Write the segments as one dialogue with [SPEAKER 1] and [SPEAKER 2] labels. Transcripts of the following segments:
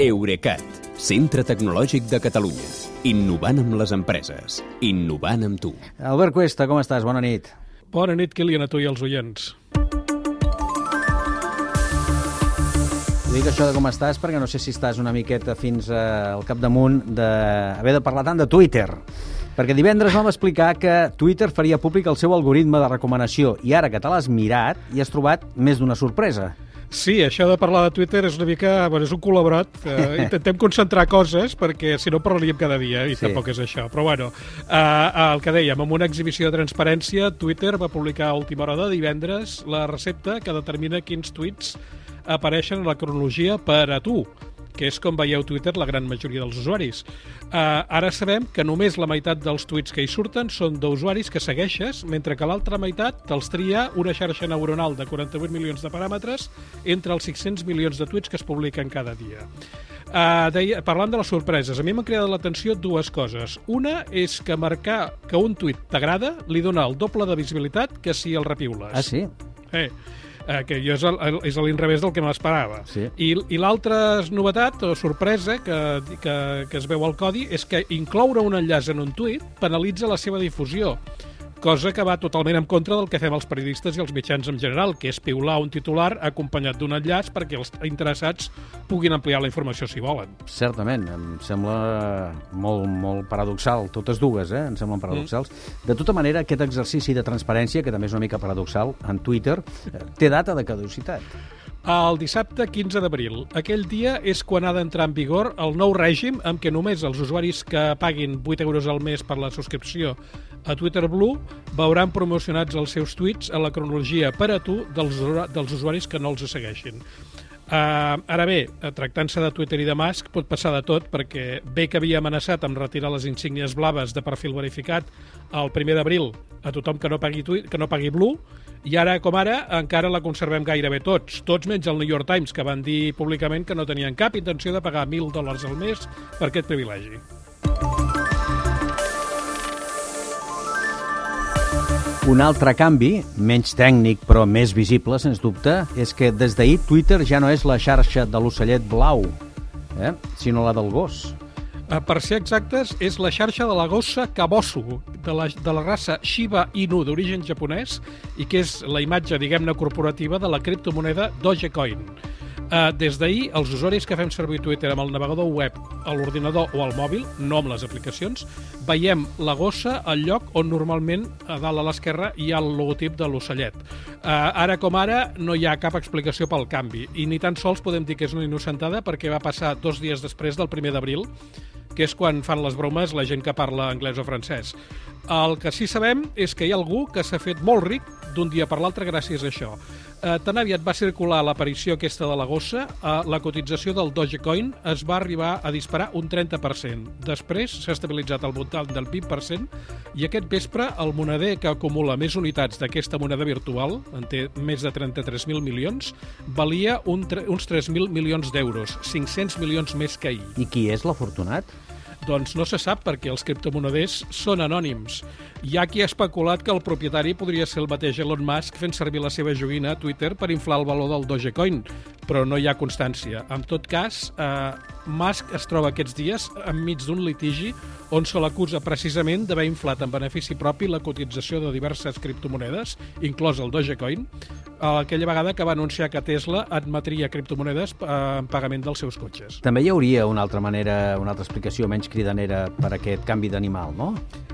[SPEAKER 1] Eurecat, centre tecnològic de Catalunya. Innovant amb les empreses. Innovant amb tu.
[SPEAKER 2] Albert Cuesta, com estàs? Bona nit.
[SPEAKER 3] Bona nit, Kilian, a tu i als oients.
[SPEAKER 2] Dic això de com estàs perquè no sé si estàs una miqueta fins eh, al capdamunt d'haver de parlar tant de Twitter. Perquè divendres vam explicar que Twitter faria públic el seu algoritme de recomanació i ara que te l'has mirat i has trobat més d'una sorpresa.
[SPEAKER 3] Sí, això de parlar de Twitter és una mica... Bueno, és un col·laborat. Eh, intentem concentrar coses perquè si no parlaríem cada dia i
[SPEAKER 2] Sí.
[SPEAKER 3] sí. tampoc és això. Però bueno, eh, el que dèiem, amb una exhibició de transparència, Twitter va publicar a última hora de divendres la recepta que determina quins tuits apareixen a la cronologia per a tu que és com veieu Twitter la gran majoria dels usuaris. Uh, ara sabem que només la meitat dels tuits que hi surten són d'usuaris que segueixes, mentre que l'altra meitat te'ls tria una xarxa neuronal de 48 milions de paràmetres entre els 600 milions de tuits que es publiquen cada dia. Uh, deia, parlant de les sorpreses, a mi m'han cridat l'atenció dues coses. Una és que marcar que un tuit t'agrada li dona el doble de visibilitat que si el repiules.
[SPEAKER 2] Ah, sí?
[SPEAKER 3] Eh, eh, que jo és el- el- és a l'inrevés del que m'esperava.
[SPEAKER 2] Sí.
[SPEAKER 3] I, I l'altra novetat o sorpresa que, que, que es veu al codi és que incloure un enllaç en un tuit penalitza la seva difusió cosa que va totalment en contra del que fem els periodistes i els mitjans en general, que és piular un titular acompanyat d'un enllaç perquè els interessats puguin ampliar la informació si volen.
[SPEAKER 2] Certament, em sembla molt, molt paradoxal, totes dues, eh? em semblen paradoxals. De tota manera, aquest exercici de transparència, que també és una mica paradoxal, en Twitter, eh, té data de caducitat.
[SPEAKER 3] El dissabte 15 d'abril. Aquell dia és quan ha d'entrar en vigor el nou règim amb què només els usuaris que paguin 8 euros al mes per la subscripció a Twitter Blue veuran promocionats els seus tuits a la cronologia per a tu dels, dels usuaris que no els segueixin. Uh, ara bé, eh, tractant-se de Twitter i de Musk, pot passar de tot, perquè bé que havia amenaçat amb retirar les insígnies blaves de perfil verificat el primer d'abril a tothom que no pagui, Twi- que no pagui Blue, i ara com ara encara la conservem gairebé tots, tots menys el New York Times, que van dir públicament que no tenien cap intenció de pagar 1.000 dòlars al mes per aquest privilegi.
[SPEAKER 2] Un altre canvi, menys tècnic però més visible, sens dubte, és que des d'ahir Twitter ja no és la xarxa de l'ocellet blau, eh? sinó la del gos.
[SPEAKER 3] Eh, Per ser exactes, és la xarxa de la gossa Kabosu, de la, de la raça Shiba Inu d'origen japonès i que és la imatge, diguem-ne, corporativa de la criptomoneda Dogecoin. Uh, des d'ahir, els usuaris que fem servir Twitter amb el navegador web, a l'ordinador o al mòbil, no amb les aplicacions, veiem la gossa al lloc on normalment a dalt a l'esquerra hi ha el logotip de l'ocellet. Uh, ara com ara no hi ha cap explicació pel canvi i ni tan sols podem dir que és una innocentada perquè va passar dos dies després del primer d'abril que és quan fan les bromes la gent que parla anglès o francès. El que sí sabem és que hi ha algú que s'ha fet molt ric d'un dia per l'altre gràcies a això. Eh, tan aviat va circular l'aparició aquesta de la gossa, eh, la cotització del Dogecoin es va arribar a disparar un 30%. Després s'ha estabilitzat al voltant del 20% i aquest vespre el moneder que acumula més unitats d'aquesta moneda virtual, en té més de 33.000 milions, valia un, uns 3.000 milions d'euros, 500 milions més que ahir.
[SPEAKER 2] I qui és l'afortunat?
[SPEAKER 3] Doncs no se sap perquè els criptomoneders són anònims. Hi ha qui ha especulat que el propietari podria ser el mateix Elon Musk fent servir la seva joguina a Twitter per inflar el valor del Dogecoin, però no hi ha constància. En tot cas, eh, Musk es troba aquests dies enmig d'un litigi on se l'acusa precisament d'haver inflat en benefici propi la cotització de diverses criptomonedes, inclòs el Dogecoin, aquella vegada que va anunciar que Tesla admetria criptomonedes eh, en pagament dels seus cotxes.
[SPEAKER 2] També hi hauria una altra manera, una altra explicació menys cridanera per aquest canvi d'animal, no?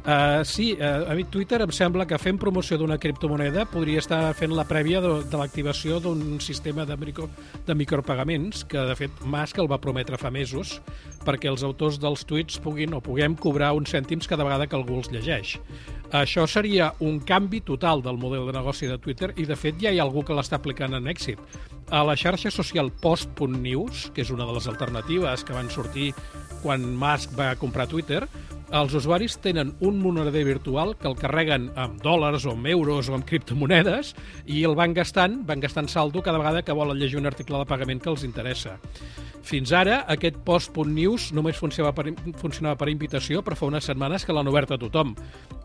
[SPEAKER 3] Uh, sí, uh, a mi Twitter em sembla que fent promoció d'una criptomoneda podria estar fent la prèvia de, de l'activació d'un sistema de, micro, de micropagaments que, de fet, Musk el va prometre fa mesos perquè els autors dels tuits puguin o puguem cobrar uns cèntims cada vegada que algú els llegeix. Això seria un canvi total del model de negoci de Twitter i, de fet, ja hi ha algú que l'està aplicant en èxit. A la xarxa social Post.news, que és una de les alternatives que van sortir quan Musk va comprar Twitter, els usuaris tenen un moneder virtual que el carreguen amb dòlars o amb euros o amb criptomonedes i el van gastant, van gastant saldo cada vegada que volen llegir un article de pagament que els interessa. Fins ara, aquest post.news només funcionava per, funcionava per invitació, però fa unes setmanes que l'han obert a tothom.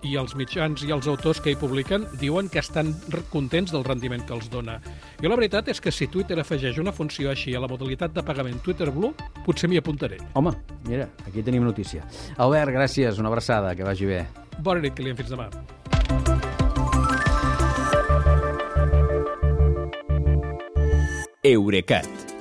[SPEAKER 3] I els mitjans i els autors que hi publiquen diuen que estan contents del rendiment que els dona. Jo la veritat és que si Twitter afegeix una funció així a la modalitat de pagament Twitter Blue, potser m'hi apuntaré.
[SPEAKER 2] Home, mira, aquí tenim notícia. Albert, gràcies, una abraçada, que vagi bé.
[SPEAKER 3] Bona nit, Kilian, fins demà.
[SPEAKER 1] Eurecat,